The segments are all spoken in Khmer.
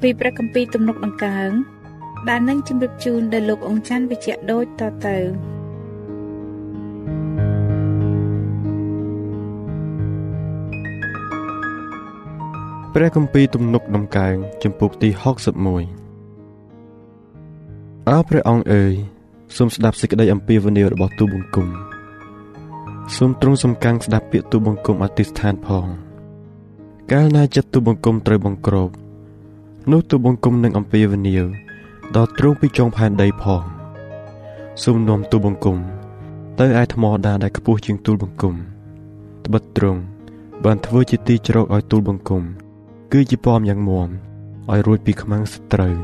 ពីព្រះគម្ពីរទំនុកដង្កើងដែលនឹងជម្រាបជូនដល់លោកអង្ចាន់វិជ្ជៈដូចតទៅព្រះគម្ពីរទំនុកដំកើងចំពុកទី61អើព្រះអង្គអើយសូមស្ដាប់សេចក្តីអំពាវនាវរបស់ទូបង្គំសូមទ្រង់សំកាំងស្ដាប់ពាក្យទូបង្គំអធិស្ឋានផងកាលណាចិត្តទូបង្គំត្រូវបង្ក្រោប នោះទូបង្គំនឹងអំពាវនាវដល់ទ្រង់ពីចុងផែនដីផងសូមនាំទូបង្គំ ទៅឯថ្មដាដែលខ្ពស់ជាងទូលបង្គំត្បិតទ្រង់បានធ្វើជាទីជ្រកឲ្យទូលបង្គំ គឺជាពំយ៉ាងមាំឲ្យរួចពីខ្មាំងសត្រូវ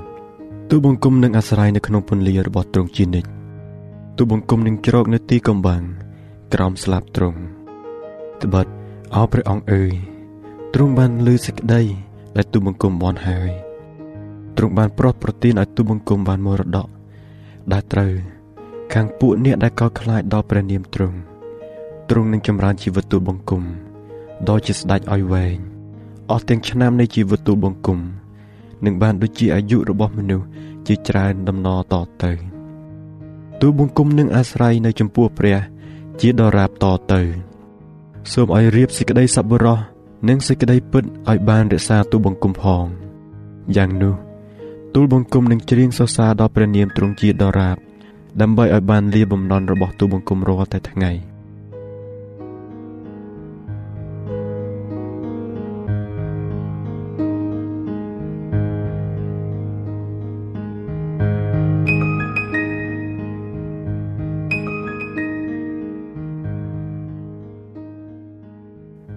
ទូបង្គំនឹងអាស្រ័យនៅក្នុងពន្លារបស់ទ្រង់ជានិច្ចទូបង្គំនឹងជ្រកនៅទីកំបាំងក្រោមស្លាបទ្រង់ត្បិតអោព្រះអង្គអើយទ្រង់បានលើសេចក្តីដែលទូបង្គំបនហើយ ទ្រង់បានប្រោះប្រទានឲ្យទូបង្គំបានមរតកដែលត្រូវ ខាងពួកអ្នកដែលកោតខ្លាចដល់ព្រះនាមទ្រង់ទ្រង់នឹងចម្រើនជីវិតទូលបង្គំដល់ជាស្ដេចឲ្យវែងអស់ទាំងឆ្នាំនៃជីវិតទូលបង្គំនឹងបានដូចជាអាយុរបស់មនុស្សជាច្រើនដំណតទៅទូលបង្គំនឹងអាស្រ័យនៅចំពោះព្រះ ជាដរាបតទៅសូមឲ្យរៀបសេចក្តីសប្បុរសនិងសេចក្តីពិតឲ្យបានរក្សាទូលបង្គំផងយ៉ាងនោះ ទូលបង្គំនឹងច្រៀងសរសើរដល់ព្រះនាមទ្រង់ជាដរាបដើម្បីឲ្យបានលាបំណន់របស់ទូលបង្គំរាល់តែថ្ងៃ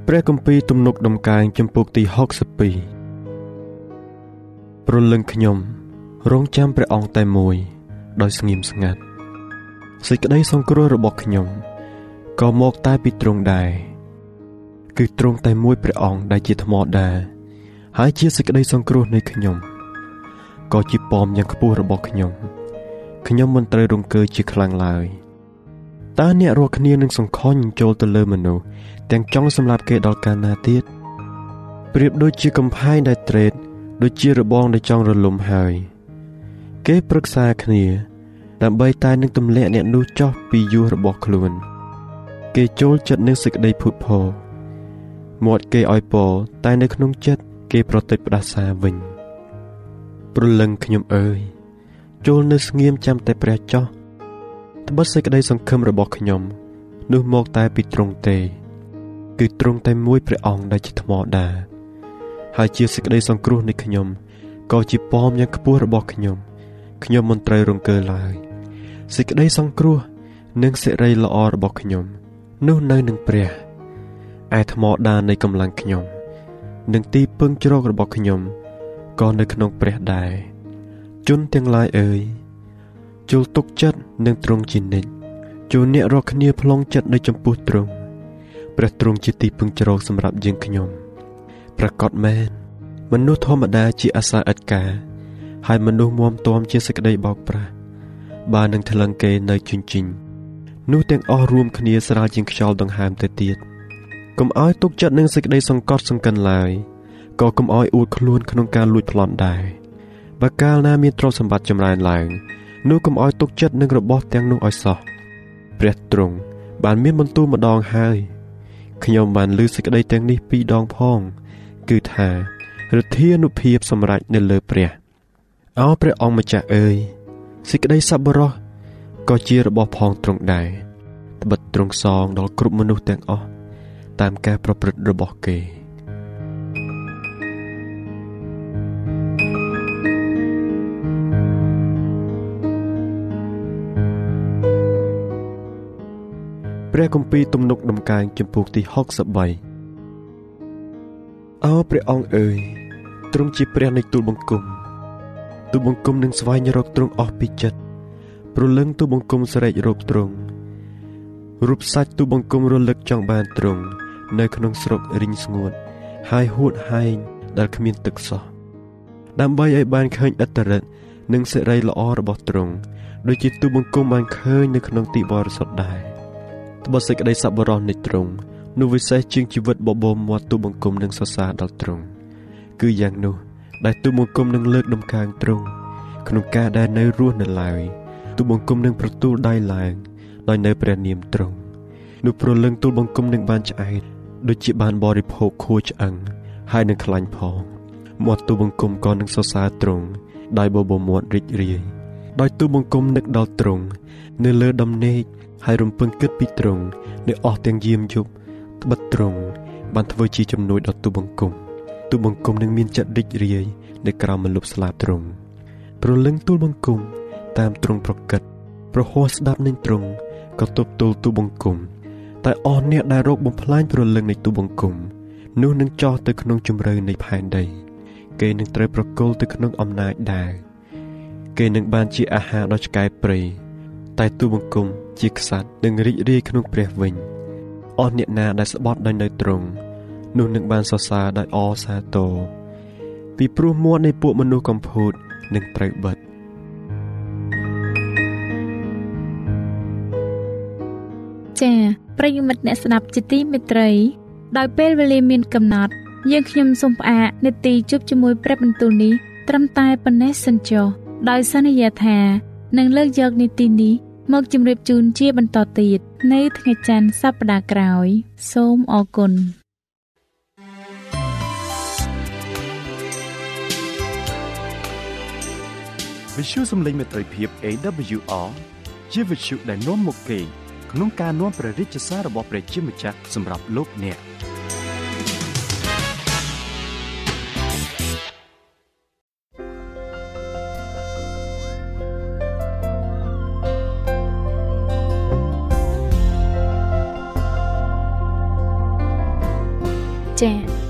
ព្រះគម្ពីរទំនុកដំកើងចំពុកទី62 ព្រលឹងខ្ញុំ រងចាំព្រះអង្គតែមួយ ដោយស្ងៀមស្ងាត់សេចក្តីសង្គ្រោះរបស់ខ្ញុំក៏មកតែពីទ្រង់ដែរគឺទ្រង់តែមួយព្រះអង្គដែលជាថ្មដែរហើយជាសេចក្តីសង្គ្រោះនៃខ្ញុំក៏ជាពំយ៉ាងខ្ពស់របស់ខ្ញុំខ្ញុំមិនត្រូវរង្គើជាខ្លាំងឡើយតើអ្នករាល់គ្នានឹងសង្ខុញចូលទៅលើមនុស្សទាំងចង់សម្លាប់គេដល់កាលណាទៀតប្រៀបដូចជាកំផែងដែលត្រេត ដូចជារបងដែលចង់រលំហើយ គេប្រឹក្សាគ្នា ដើម្បីតែនឹងទម្លាក់អ្នកនោះចោះពីយោះរបស់ខ្លួន គេចូលចិត្តនឹងសេចក្តីភូតភរមាត់គេឲ្យពរតែនៅក្នុងចិត្តគេប្រតិចផ្ដាសាវិញព្រលឹងខ្ញុំអើយចូលនៅស្ងៀមចាំតែព្រះចោះត្បិតសេចក្តីសង្ឃឹមរបស់ខ្ញុំ នោះមកតែពីទ្រង់ទេ គឺទ្រង់តែមួយព្រះអង្គដែលជាថ្មដែរ ហើយជាសេចក្តីសង្គ្រោះនៃខ្ញុំក៏ជាពំយ៉ាងខ្ពស់របស់ខ្ញុំខ្ញុំមិនត្រូវរង្គើឡើយសេចក្តីសង្គ្រោះនិងសិរីល្អរបស់ខ្ញុំនោះនៅនឹងព្រះឯថ្មដាននៃកម្លាំងខ្ញុំនិងទីពឹងជ្រករបស់ខ្ញុំក៏នៅក្នុងព្រះដែរជនទាំងឡាយអើយជុលទុកចិត្តនឹងទ្រង់ជានិច្ចជួនអ្នករកគ្នាប្លង់ចិត្តនៅចំពោះទ្រង់ព្រះទ្រង់ជាទីពឹងជ្រកសម្រាប់យើងខ្ញុំ ប្រកបមែនមនុស្សធម្មតាជាអាសាឥតការហើយមនុស្សមុំទាំជាសេចក្តីបោកប្រាស់បាននឹងថ្លឹងគេនៅជញ្ជីងនោះទាំងអស់រួមគ្នាស្រាលជាងខ្យល់ដង្ហើមទៅទៀតកុំឲ្យទុកចិត្តនឹងសេចក្តីសង្កត់សង្កិនឡើយក៏កុំឲ្យអួតខ្លួនក្នុងការលួចប្លន់ដែរបើកាលណាមានទ្រព្យសម្បត្តិចម្រើនឡើងនោះកុំឲ្យទុកចិត្តនឹងរបស់ទាំងនោះឲ្យសោះព្រះទ្រង់បានមានបន្ទូលម្ដងហើយខ្ញុំបានលើសេចក្តីទាំងនេះពីរដងផង គឺថារទ្ធានុភាពសម្រេចនៅលើព្រះអោព្រះអង្គម្ចាស់អើយសេចក្តីសប្បុរសក៏ជារបស់ផងទ្រង់ដែរត្បិតទ្រង់សងដល់គ្រប់មនុស្សទាំងអស់តាមការប្រព្រឹត្តរបស់គេព្រះគម្ពីរទំនុកដំកើងចំពោះទី63 អោព្រះអង្គអើយទ្រង់ជាព្រះនៃទូលបង្គំទូលបង្គំនឹងស្វែងរកទ្រង់អស់ពីចិត្តព្រលឹងទូលបង្គំស្រែករកទ្រង់រូបសាច់ទូលបង្គំរលឹកចង់បានទ្រង់នៅក្នុងស្រុករីងស្ងួតហើយហួតហែងដែលគ្មានទឹកសោះដើម្បីឲ្យបានឃើញអត្តរិទ្ធនិងសេរីល្អរបស់ទ្រង់ដូចជាទូលបង្គំបានឃើញនៅក្នុងទីបរិសុទ្ធដែរត្បិតសេចក្តីសប្បុរសនៃទ្រង់ នោះវិសេសជាងជីវិតបបោមាត់ទូបង្គំនិងសរសើរដល់ទ្រង់គឺយ៉ាងនោះ ដែលទូបង្គំនឹងលើកដំកើងទ្រង់ក្នុងការដែលនៅរស់នៅឡើយទូបង្គំនឹងប្រទូលដៃឡើងដោយនៅព្រះនាមទ្រង់នោះប្រលឹងទូលបង្គំនឹងបានឆ្អែតដូចជាបានបរិភោគខួឆ្អឹងហើយនឹងខ្លាញ់ផងមាត់ទូបង្គំក៏នឹងសរសើរទ្រង់ដោយបបោមាត់រីករាយដោយទូបង្គំនឹកដល់ទ្រង់នៅលើដំណេកហើយរំពឹងគិតពីទ្រង់នៅអស់ទាំងយាមយប់ ត្បិតទ្រង់បានធ្វើជាជំនួយដល់ទូបង្គំទូបង្គំនឹងមានចិត្តរីករាយនៅក្រោមមលុបស្លាបទ្រង់ប្រលឹងទូលបង្គំតាមទ្រង់ប្រកិតប្រហោះស្ដាប់នឹងទ្រង់ក៏ទប់ទល់ទូបង្គំតែអស់អ្នកដែលរកបំផ្លាញប្រលឹងនៃទូបង្គំនោះនឹងចោះទៅក្នុងជំរឿនៃផែនដីគេនឹងត្រូវប្រគល់ទៅក្នុងអំណាចដែរគេនឹងបានជាអាហារដល់ឆ្កែព្រៃតែទូបង្គំជាក្សត្រនឹងរីករាយក្នុងព្រះវិញ អស់អ្នកណាដែលស្បត់ដោយនៅទ្រង់នោះនឹងបានសរសើរដោយអសាទរពីព្រោះមាត់នៃពួកមនុស្សកំពូតនឹងត្រូវបិទចា៎ប្រិយមិត្តអ្នកស្ដាប់ជាទីមេត្រី ដោយពេលវេលាមានកំណត់ យើងខ្ញុំសូមផ្អាកនេតិជប់ជាមួយព្រឹបបន្ទូលនេះត្រឹមតែប៉ុណ្ណេះសិនចុះដោយសន្យាថានឹងលើកយកនីតិនេះមកជម្រាបជូនជាបន្តទៀត នៅថ្ងៃច័ន្ទសប្តាហ៍ក្រោយ សូមអរគុណវិទ្យុសំឡេងមេត្រីភាព AWR ជាវិទ្យុដែលនាំមកពីក្នុងការនាំព្រះរាជសាររបស់ព្រះជាម្ចាស់សម្រាប់លោកអ្នក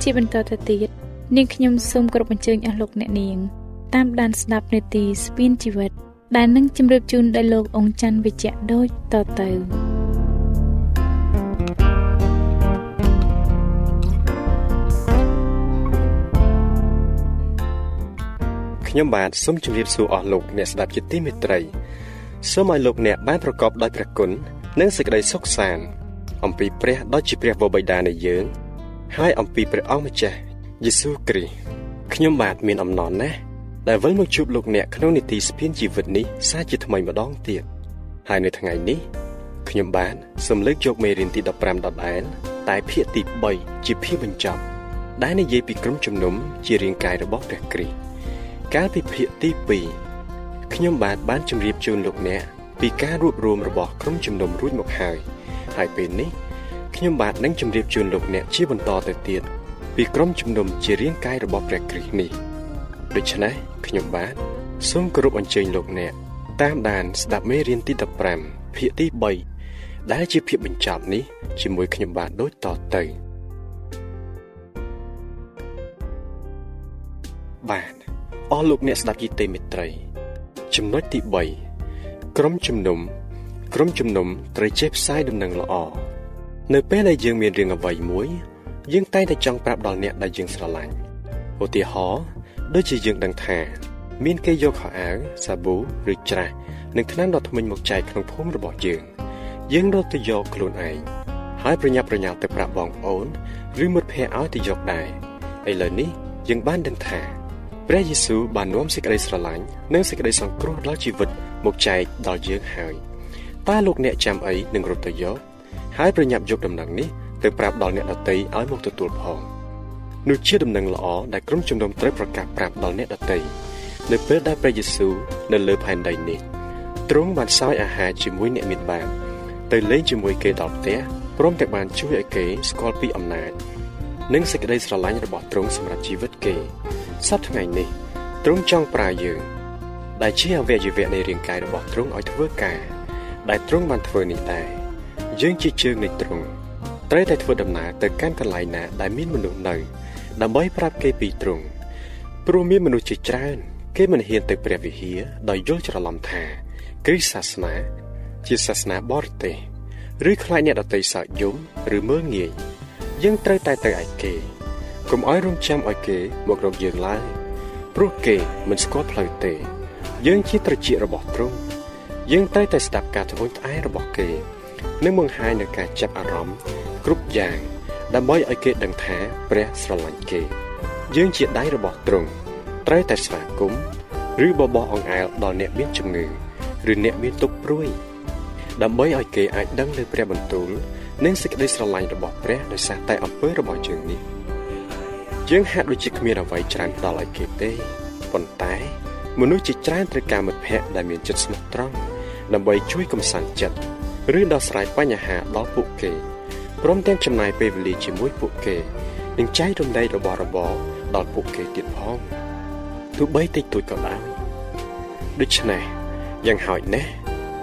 ជាបន្តទៅទៀតនាងខ្ញុំសូមគោរពអញ្ជើញអស់លោកអ្នកនាង តាមដានស្ដាប់នេតិស្ពានជីវិត ដែលនឹងជម្រាបជូនដល់លោកអង្គច័ន្ទវិជ្ជៈដូចតទៅខ្ញុំបាទសូមជម្រាបសួរអស់លោកអ្នកស្ដាប់ជាទីមេត្រីសូមឲ្យលោកអ្នកបានប្រកបដោយព្រះគុណនិងសេចក្តីសុខសាន្តអំពីព្រះដ៏ជាព្រះវរបិតានៃយើង ហើយអំពីព្រះអង្គម្ចាស់យេស៊ូវគ្រីស្ទខ្ញុំបាទមានអំណរណាស់ដែលវិលមកជួបលោកអ្នកក្នុងនីតិស្ពានជីវិតនេះសាជាថ្មីម្ដងទៀតហើយនៅថ្ងៃនេះខ្ញុំបាទសូមលើកយកមេរៀនទី15ដដែលតែភាគទី3ជាភាគបញ្ចប់ដែលនិយាយពីក្រុមជំនុំជារាងកាយរបស់ព្រះគ្រីស្ទកាលពីភាគទី2ខ្ញុំបាទបានជម្រាបជូនលោកអ្នកពីការរួបរวมរបស់ក្រុមជំនុំរួចមកហើយហើយពេលនេះ ខ្ញុំបាទនឹងជម្រាបជូនលោកអ្នកជាបន្តទៅទៀតពីក្រុមជំនុំជារាងកាយរបស់ព្រះគ្រីស្ទនេះដូច្នេះខ្ញុំបាទសូមគោរពអញ្ជើញលោកអ្នក តាមដានស្ដាប់មេរៀនទី15ភាគទី3ដែលជាភាគបញ្ចប់នេះជាមួយខ្ញុំបាទដូចតទៅបាទអស់លោកអ្នកស្ដាប់យីទេមិត្តរី ចំណុចទី3ក្រុមជំនុំក្រុមជំនុំត្រូវចេះផ្សាយដំណឹងល្អ នៅពេលដែលយើងមានរឿងអ្វីមួយយើងតែងតែចង់ប្រាប់ដល់អ្នកដែលយើងស្រឡាញ់ឧទាហរណ៍ដូចជាយើងដឹងថាមានគេយកខោអាវសាប៊ូឬច្រាសនិងថ្នាំដុសធ្មេញមកចែកក្នុងភូមិរបស់យើង យើងរត់ទៅយកខ្លួនឯងហើយប្រញាប់ប្រញាល់ទៅប្រាប់បងប្អូនឬមិត្តភ័ក្តិឲ្យទៅយកដែរឥឡូវនេះយើងបានដឹងថាព្រះយេស៊ូវបាននាំសេចក្តីស្រឡាញ់និងសេចក្តីសង្គ្រោះដល់ជីវិតមកចែកដល់យើងហើយតើលោកអ្នកចាំអីនឹងរត់ទៅយក ហើយប្រញាប់យកដំណឹងនេះទៅប្រាប់ដល់អ្នកដទៃឲ្យមកទទួលផងនោះជាដំណឹងល្អដែលក្រុមជំនុំត្រូវប្រកាសប្រាប់ដល់អ្នកដទៃនៅពេលដែលព្រះយេស៊ូវនៅលើផែនដីនេះទ្រង់បានសោយអាហារជាមួយអ្នកមានបាបទៅលេងជាមួយគេដល់ផ្ទះព្រមទាំងបានជួយឲ្យគេស្គាល់ពីអំណាចនិងសេចក្តីស្រឡាញ់របស់ទ្រង់សម្រាប់ជីវិតគេសប្តាហ៍ថ្ងៃនេះទ្រង់ចង់ប្រើយើង ដែលជាអវយវៈនៃរាងកាយរបស់ទ្រង់ឲ្យធ្វើការ ដែលទ្រង់បានធ្វើនេះដែរ យើងជាជើងនៃទ្រង់ត្រូវតែធ្វើដំណើរទៅកាន់កន្លែងណាដែលមានមនុស្សនៅ ដើម្បីប្រាប់គេពីទ្រង់ព្រោះមានមនុស្សជាច្រើន គេមិនហ៊ានទៅព្រះវិហារដោយយល់ច្រឡំថាគ្រិស្តសាសនា ជាសាសនាបរទេសឬខ្លាចអ្នកដតីសើចយំឬមើលងាយយើងត្រូវតែទៅឯគេកុំឲ្យរងចាំឲ្យគេមករកយើងឡើយព្រោះគេមិនស្គាល់ផ្លូវទេ យើងជាត្រចៀករបស់ទ្រង់យើងត្រូវតែស្ដាប់ការត្អូញត្អែរបស់គេ និងបង្ហាញនូវការចាប់អារម្មណ៍គ្រប់យ៉ាងដើម្បីឲ្យគេដឹងថាព្រះស្រឡាញ់គេ យើងជាដៃរបស់ទ្រង់ត្រូវតែស្វាគមន៍ឬបបោះអង្អែលដល់អ្នកមានជំងឺឬអ្នកមានទុក្ខព្រួយដើម្បីឲ្យគេអាចដឹងនៅព្រះបន្ទូល និងសេចក្តីស្រឡាញ់របស់ព្រះដោយសារតែអំពើរបស់យើងនេះយើងហាក់ដូចជាគ្មានអ្វីច្រើនដល់ឲ្យគេទេប៉ុន្តែ មនុស្សជាច្រើនត្រូវការមិត្តភ័ក្តិដែលមានចិត្តស្មោះត្រង់ដើម្បីជួយកំសាន្តចិត្ត ឬដោះស្រាយបញ្ហាដល់ពួកគេព្រមទាំងចំណាយពេលវេលាជាមួយពួកគេនិងចែករំលែករបស់របរដល់ពួកគេទៀតផងទោះបីតិចតួចក៏ដោយដូច្នេះយ៉ាងហោចណាស់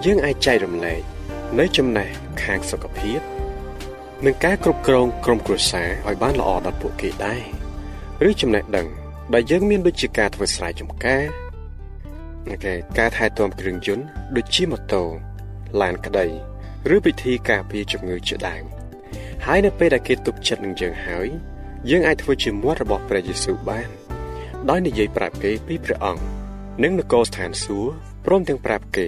យើងអាចចែករំលែកនៅចំណេះខាងសុខភាពនិងការគ្រប់គ្រងក្រុមគ្រួសារឲ្យបានល្អដល់ពួកគេដែរឬចំណេះដឹងដែលយើងមានដូចជាការធ្វើស្រែចម្ការអូខេការថែទាំគ្រឿងយន្តដូចជាម៉ូតូឡានក្តី ឬពិធីការពារជំងឺជាដើមហើយនៅពេលដែលគេទុកចិត្តនឹងយើងហើយ យើងអាចធ្វើជាមាត់របស់ព្រះយេស៊ូវបាន ដោយនិយាយប្រាប់គេពីព្រះអង្គនិងនគរស្ថានសួគ៌ព្រមទាំងប្រាប់គេ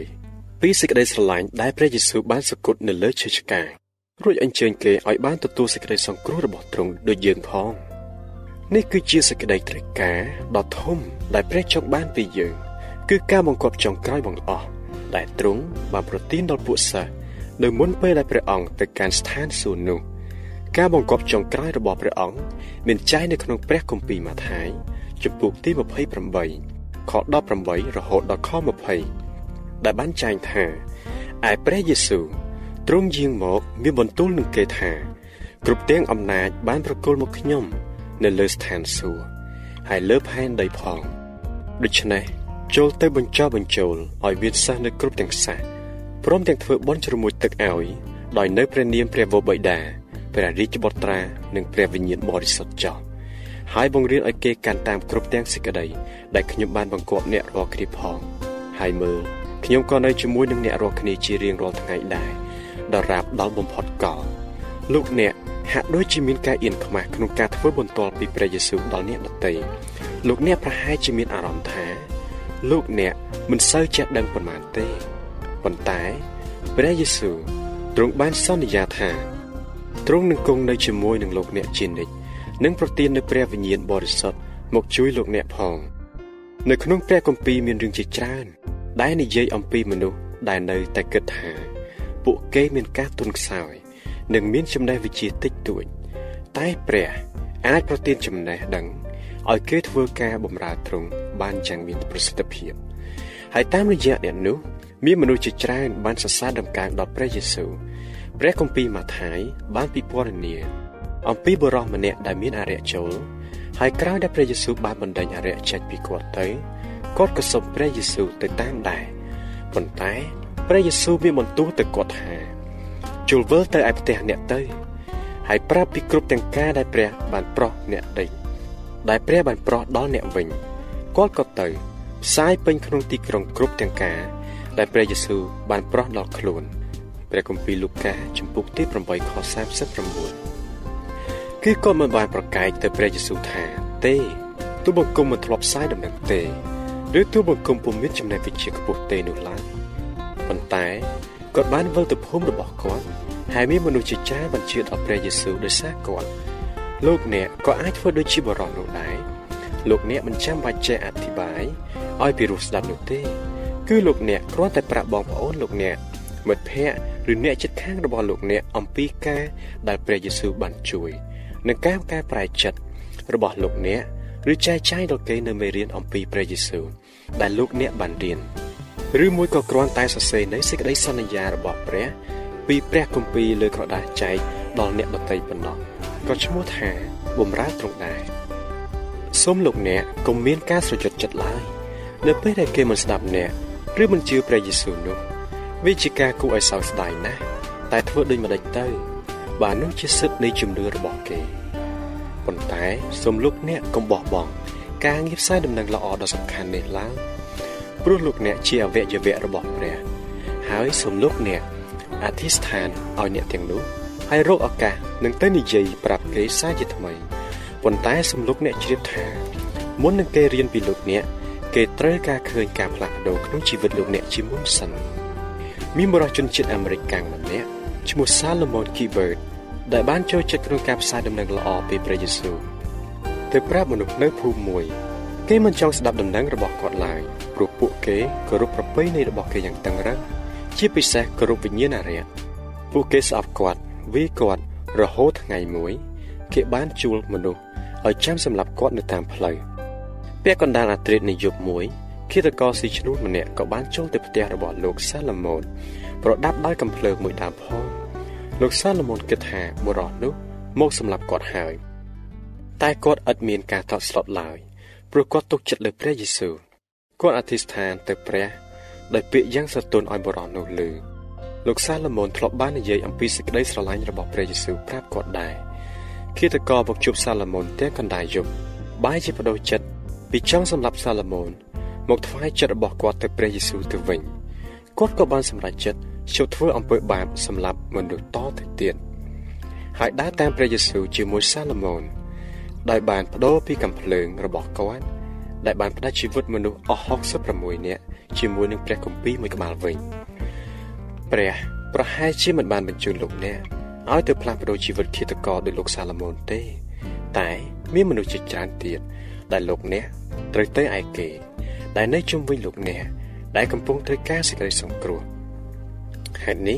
ពីសេចក្តីស្រឡាញ់ដែលព្រះយេស៊ូវបានសគត់នៅលើឈើឆ្កាងរួចអញ្ជើញគេឲ្យបានទទួលសេចក្តីសង្គ្រោះរបស់ទ្រង់ដូចយើងផងនេះគឺជាសេចក្តីត្រូវការដ៏ធំដែលព្រះចង់បានពីយើង គឺការបង្គាប់ចុងក្រោយបង្អស់ដែលទ្រង់បានប្រទានដល់ពួកសិស្ស នៅមុនពេលដែលព្រះអង្គទៅកាន់ស្ថានសួគ៌នោះការបង្គាប់ចុងក្រោយរបស់ព្រះអង្គមានចែងនៅក្នុងព្រះគម្ពីរម៉ាថាយជំពូកទី28ខ18រហូតដល់ខ20ដែលបានចែងថាឯព្រះយេស៊ូវទ្រង់យាងមកមានបន្ទូលនឹងគេថាគ្រប់ទាំងអំណាចបានប្រគល់មកខ្ញុំនៅលើស្ថានសួគ៌ហើយលើផែនដីផងដូច្នេះចូលទៅបញ្ចុះបញ្ចូលឲ្យមានសិស្សនៅគ្រប់ទាំងសាស ព្រមទាំងធ្វើបន់ជ្រមុជទឹកឲ្យដោយនៅព្រះនាមព្រះវរបិតាព្រះរាជបុត្រានិងព្រះវិញ្ញាណបរិសុទ្ធចោះហើយបង្រៀនឲ្យគេកាន់តាមគ្រប់ទាំងសេចក្តីដែលខ្ញុំបានបង្គាប់អ្នករាល់គ្នាផងហើយមើលខ្ញុំក៏នៅជាមួយនឹងអ្នករាល់គ្នាជារៀងរាល់ថ្ងៃដែរដរាបដល់បំផុតកលលោកអ្នកហាក់ដូចជាមានការអៀនខ្មាស់ក្នុងការធ្វើបន្ទាល់ពីព្រះយេស៊ូវដល់អ្នកដទៃលោកអ្នកប្រហែលជាមានអារម្មណ៍ថា លោកអ្នកមិនសូវចេះដឹងប៉ុន្មានទេ ប៉ុន្តែព្រះយេស៊ូវទ្រង់បានសន្យាថាទ្រង់នឹងគង់នៅជាមួយនឹងលោកអ្នកជានិច្ចនិងប្រទាននូវព្រះវិញ្ញាណបរិសុទ្ធមកជួយលោកអ្នកផង នៅក្នុងព្រះគម្ពីរមានរឿងជាច្រើន ដែលនិយាយអំពីមនុស្សដែលនៅតែគិតថាពួកគេមានការទុនខ្សោយ និងមានចំណេះវិជ្ជាតិចតួច តែព្រះអាចប្រទានចំណេះដឹងឲ្យគេធ្វើការបម្រើទ្រង់បានយ៉ាងមានប្រសិទ្ធភាពហើយតាមរយៈអ្នកនោះ មានមនុស្សជាច្រើនបានសរសើរដំណើរដល់ព្រះយេស៊ូវព្រះគម្ពីរម៉ាថាយបានពិពណ៌នាអំពីបុរសម្នាក់ដែលមានអរិយចូលហើយក្រោយដែលព្រះយេស៊ូវបានបណ្ដេញអរិយចេញពីគាត់ទៅគាត់ក៏សុំព្រះយេស៊ូវទៅតាមដែរប៉ុន្តែព្រះយេស៊ូវមានបន្ទូលទៅគាត់ថាជុលវិលទៅឯផ្ទះអ្នកទៅហើយប្រាប់ពីគ្រប់ទាំងការដែលព្រះបានប្រោះអ្នកដេញដែលព្រះបានប្រោះដល់អ្នកវិញគាត់ក៏ទៅផ្សាយពេញក្នុងទីក្រុងគ្រប់ទាំងការ ដែលព្រះយេស៊ូវបានប្រោះដល់ខ្លួនព្រះគម្ពីរលូកាជំពូកទី8ខ39គឺគាត់មិនបានប្រកែកទៅព្រះយេស៊ូវថាទេទូបង្គំមិនធ្លាប់ផ្សាយដំណឹងទេឬទូបង្គំពុំមានចំណេះវិជ្ជាខ្ពស់ទេនោះឡើយប៉ុន្តែគាត់បានវិលទៅភូមិរបស់គាត់ហើយមានមនុស្សជាច្រើនបានជឿដល់ព្រះយេស៊ូវដោយសារគាត់លោកអ្នកក៏អាចធ្វើដូចជាបរិសុទ្ធនោះដែរលោកអ្នកមិនចាំបាច់ចេះអធិប្បាយឲ្យពីរោះស្ដាប់នោះទេ គឺលោកអ្នកគ្រាន់តែប្រាប់បងប្អូនលោកអ្នកមិត្តភ័ក្តិឬអ្នកជិតខាងរបស់លោកអ្នកអំពីការដែលព្រះយេស៊ូវបានជួយនិងការកែប្រែចិត្តរបស់លោកអ្នកឬចែកចាយដល់គេនៅមេរៀនអំពីព្រះយេស៊ូវដែលលោកអ្នកបានរៀនឬមួយក៏គ្រាន់តែសរសេរនៃសេចក្តីសន្យារបស់ព្រះពីព្រះគម្ពីរលើក្រដាសចែកដល់អ្នកដទៃប៉ុណ្ណោះក៏ឈ្មោះថាបំរើទ្រង់ដែរសូមលោកអ្នកកុំមានការស្រជត់ចិត្តឡើយនៅពេលដែលគេមិនស្ដាប់អ្នក ឬមិនជឿព្រះយេស៊ូវនោះវាជាការគួរឲ្យសោកស្ដាយណាស់តែធ្វើដូចម្ដេចទៅបើនោះជាសិទ្ធិនៃជំនឿរបស់គេប៉ុន្តែសូមលោកអ្នកកុំបោះបង់ការងារផ្សាយដំណឹងល្អដ៏សំខាន់នេះឡើងព្រោះលោកអ្នកជាអវយវៈរបស់ព្រះហើយសូមលោកអ្នកអធិស្ឋានឲ្យអ្នកទាំងនោះហើយរកឱកាសនឹងទៅនិយាយប្រាប់គេសារជាថ្មីប៉ុន្តែសំលោកអ្នកជ្រាបថាមុននឹងគេរៀនពីលោកអ្នក គេត្រូវការឃើញការផ្លាស់ប្ដូរក្នុងជីវិតលោកអ្នកជាមុនសិនមានបរិជនជាតិអាមេរិកកាំងម្នាក់ឈ្មោះ Salomon Kibert ដែលបានចូលចិត្តក្នុងការផ្សាយដំណឹងល្អពីព្រះយេស៊ូវទៅប្រាប់មនុស្សនៅភូមិមួយ គេមិនចង់ស្ដាប់ដំណឹងរបស់គាត់ឡើយព្រោះពួកគេគោរពប្រពៃណីរបស់គេយ៉ាងតឹងរ៉ឹងជាពិសេសគោរពវិញ្ញាណអារក្សពួកគេស្អប់គាត់វាគាត់រហូតថ្ងៃមួយ គេបានជួលមនុស្សឲ្យចាំសម្រាប់គាត់នៅតាមផ្លូវ ពាក់កណ្ដាលអាត្រិតនៃយប់មួយឃាតករស៊ីឈ្នួលម្នាក់ក៏បានចូលទៅផ្ទះរបស់លោកសាឡូមោនប្រដាប់ដោយកំភ្លើងមួយដើមផងលោកសាឡូមោនគិតថាបុរសនោះមកសម្លាប់គាត់ហើយ តែគាត់ឥតមានការតបស្លុតឡើយព្រោះគាត់ទុកចិត្តលើព្រះយេស៊ូវគាត់អធិស្ឋានទៅព្រះដោយពាក្យយ៉ាងស្រទន់ឲ្យបុរសនោះឮលោកសាឡូមោនធ្លាប់បាននិយាយអំពីសេចក្តីស្រឡាញ់របស់ព្រះយេស៊ូវប្រាប់គាត់ដែរគិតកោមកជួបសាឡូមោនទាំងកណ្ដាលយប់បាយជាបដូរចិត្ត ពីចង់សម្លាប់សាឡូមោនមកថ្វាយចិត្តរបស់គាត់ទៅព្រះយេស៊ូវទៅវិញគាត់ក៏បានសម្រេចចិត្តចូលធ្វើអំពើបាបសម្រាប់មនុស្សតទៅទៀតហើយដើរតាមព្រះយេស៊ូវជាមួយសាឡូមោនដោយបានបដូរពីកំភ្លើងរបស់គាត់ដែលបានផ្ដាច់ជីវិតមនុស្សអស់66នាក់ជាមួយនឹងព្រះគម្ពីរមួយក្បាលវិញព្រះប្រហែលជាមិនបានបញ្ជូនលោកអ្នកឲ្យទៅផ្លាស់ប្ដូរជីវិតឃាតករដោយលោកសាឡូមោនទេ តែមានមនុស្សជាច្រើនទៀត ដែលលោកអ្នកត្រូវទៅឯគេ ដែលនៅជុំវិញលោកអ្នកដែលកំពុងត្រូវការសេចក្តីសង្គ្រោះហេតុនេះ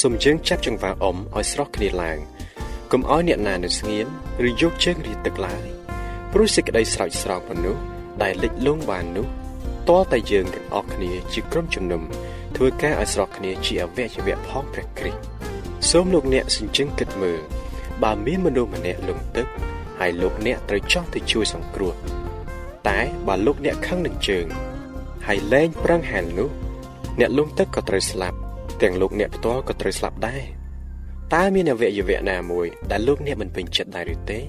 សូមយើងចាប់ចង្វាអុំឲ្យស្រស់គ្នាឡើងកុំឲ្យអ្នកណានៅស្ងៀមឬយកជើងរៀតទឹកឡើយព្រោះសេចក្តីស្រោចស្រង់មនុស្សដែលលិចលង់បាននោះតលតែយើងទាំងអស់គ្នាជាក្រុមជំនុំធ្វើការឲ្យស្រស់គ្នាជាអវយវៈផងព្រះគ្រីស្ទសូមលោកអ្នកសញ្ជឹងគិតមើលបើមានមនុស្សម្នាក់លងទឹកហើយលោកអ្នកត្រូវចង់ទៅជួយសង្គ្រោះ តែបើលោកអ្នកខឹងនឹងជើងហើយលែងប្រឹងហែលនោះ អ្នកលងទឹកក៏ត្រូវស្លាប់ទាំងលោកអ្នកផ្ទាល់ក៏ត្រូវស្លាប់ដែរតើមានអវយវៈណាមួយដែលលោកអ្នកមិនពេញចិត្តដែរឬទេ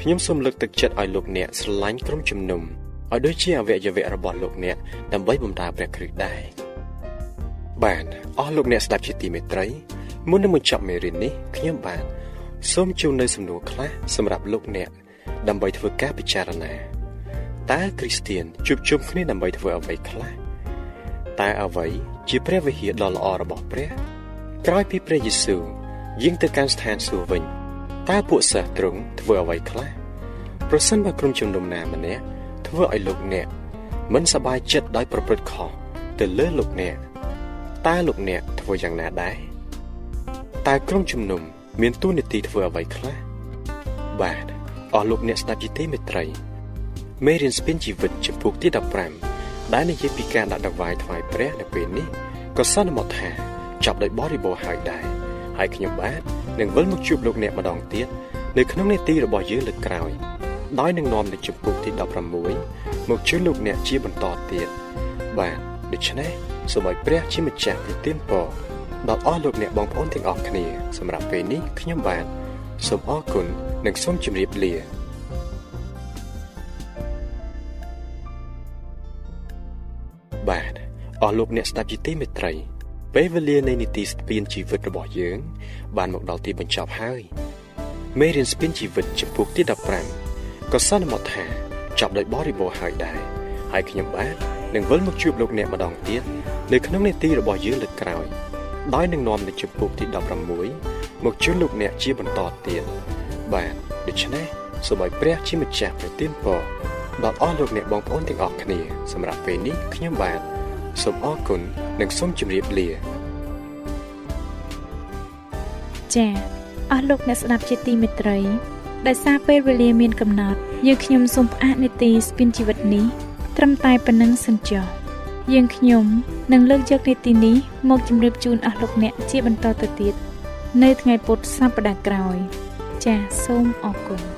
ខ្ញុំសូមលើកទឹកចិត្តឲ្យលោកអ្នកស្រឡាញ់ក្រុមជំនុំឲ្យដូចជាអវយវៈរបស់លោកអ្នកដើម្បីបម្រើព្រះគ្រីស្ទដែរបាទអស់លោកអ្នកស្ដាប់ជាទីមេត្រីមុននឹងបញ្ចប់មេរៀននេះខ្ញុំបាទសូមជូននៅសំណួរខ្លះសម្រាប់លោកអ្នកដើម្បីធ្វើការពិចារណា តើគ្រីស្ទៀនជួបជុំគ្នាដើម្បីធ្វើអ្វីខ្លះតើអ្វីជាព្រះវិហារដ៏ល្អរបស់ព្រះ ក្រោយពីព្រះយេស៊ូវយាងទៅកាន់ស្ថានសួគ៌វិញតើពួកសិស្សទ្រង់ធ្វើអ្វីខ្លះប្រសិនបើក្រុមជំនុំណាម្នាក់ធ្វើឲ្យលោកអ្នកមិនសប្បាយចិត្តដោយប្រព្រឹត្តខុសទៅលើលោកអ្នកតើលោកអ្នកធ្វើយ៉ាងណាដែរតើក្រុមជំនុំមានទួនាទីធ្វើអ្វីខ្លះបាទអស់លោកអ្នកស្ដាប់ជីទេមេត្រី មេរៀនស្ពានជីវិតចំពោះទី15ដែលនិយាយពីការដាក់ដង្វាយថ្វាយព្រះនៅពេលនេះក៏សន្មតថាចប់ដោយបរិបូរហើយដែរហើយខ្ញុំបាទនឹងវិលមកជួបលោកអ្នកម្ដងទៀតនៅក្នុងនេតិរបស់យើងលើកក្រោយដោយនឹងនាំនៅចំពោះទី16មកជួយលោកអ្នកជាបន្តទៀតបាទដូច្នេះសូមឲ្យព្រះជាម្ចាស់ប្រទានពរដល់អស់លោកអ្នកបងប្អូនទាំងអស់គ្នា សម្រាប់ពេលនេះខ្ញុំបាទសូមអរគុណនិងសូមជម្រាបលា អស់លោកអ្នកស្ដាប់ជាទីមេត្រីពេលវេលានៃនីតិស្ពានជីវិតរបស់យើង បានមកដល់ទីបញ្ចប់ហើយមេរៀនស្ពានជីវិតចំពោះទី15ក៏សន្មតថាចប់ដោយបរិបូរណ៍ហើយដែរហើយខ្ញុំបាទនឹងវិលមកជួបលោកអ្នកម្ដងទៀតនៅក្នុងនេតិរបស់យើងលើកក្រោយដោយនឹងនាំនៅចំពោះទី16មកជួបលោកអ្នកជាបន្តទៀតបាទដូច្នេះសូមឲ្យព្រះជាម្ចាស់ប្រទានពរដល់អស់លោកអ្នកបងប្អូនទាំងអស់គ្នា សម្រាប់ពេលនេះខ្ញុំបាទ សូមអរគុណនិងសូមជម្រាបលាចា៎អស់លោកអ្នកស្ដាប់ជាទីមេត្រីដោយសារពេលវេលាមានកំណត់យើងខ្ញុំសូមផ្អាកនីតិស្ពីនជីវិតនេះត្រឹមតែប៉ុណ្្នឹងសិនចុះយើងខ្ញុំនឹងលើកយកនីតិនេះមកជម្រាបជូនអស់លោកអ្នកជាបន្តទៅទៀតនៅថ្ងៃពុធសប្តាហ៍ក្រោយចាសសូមអរគុណ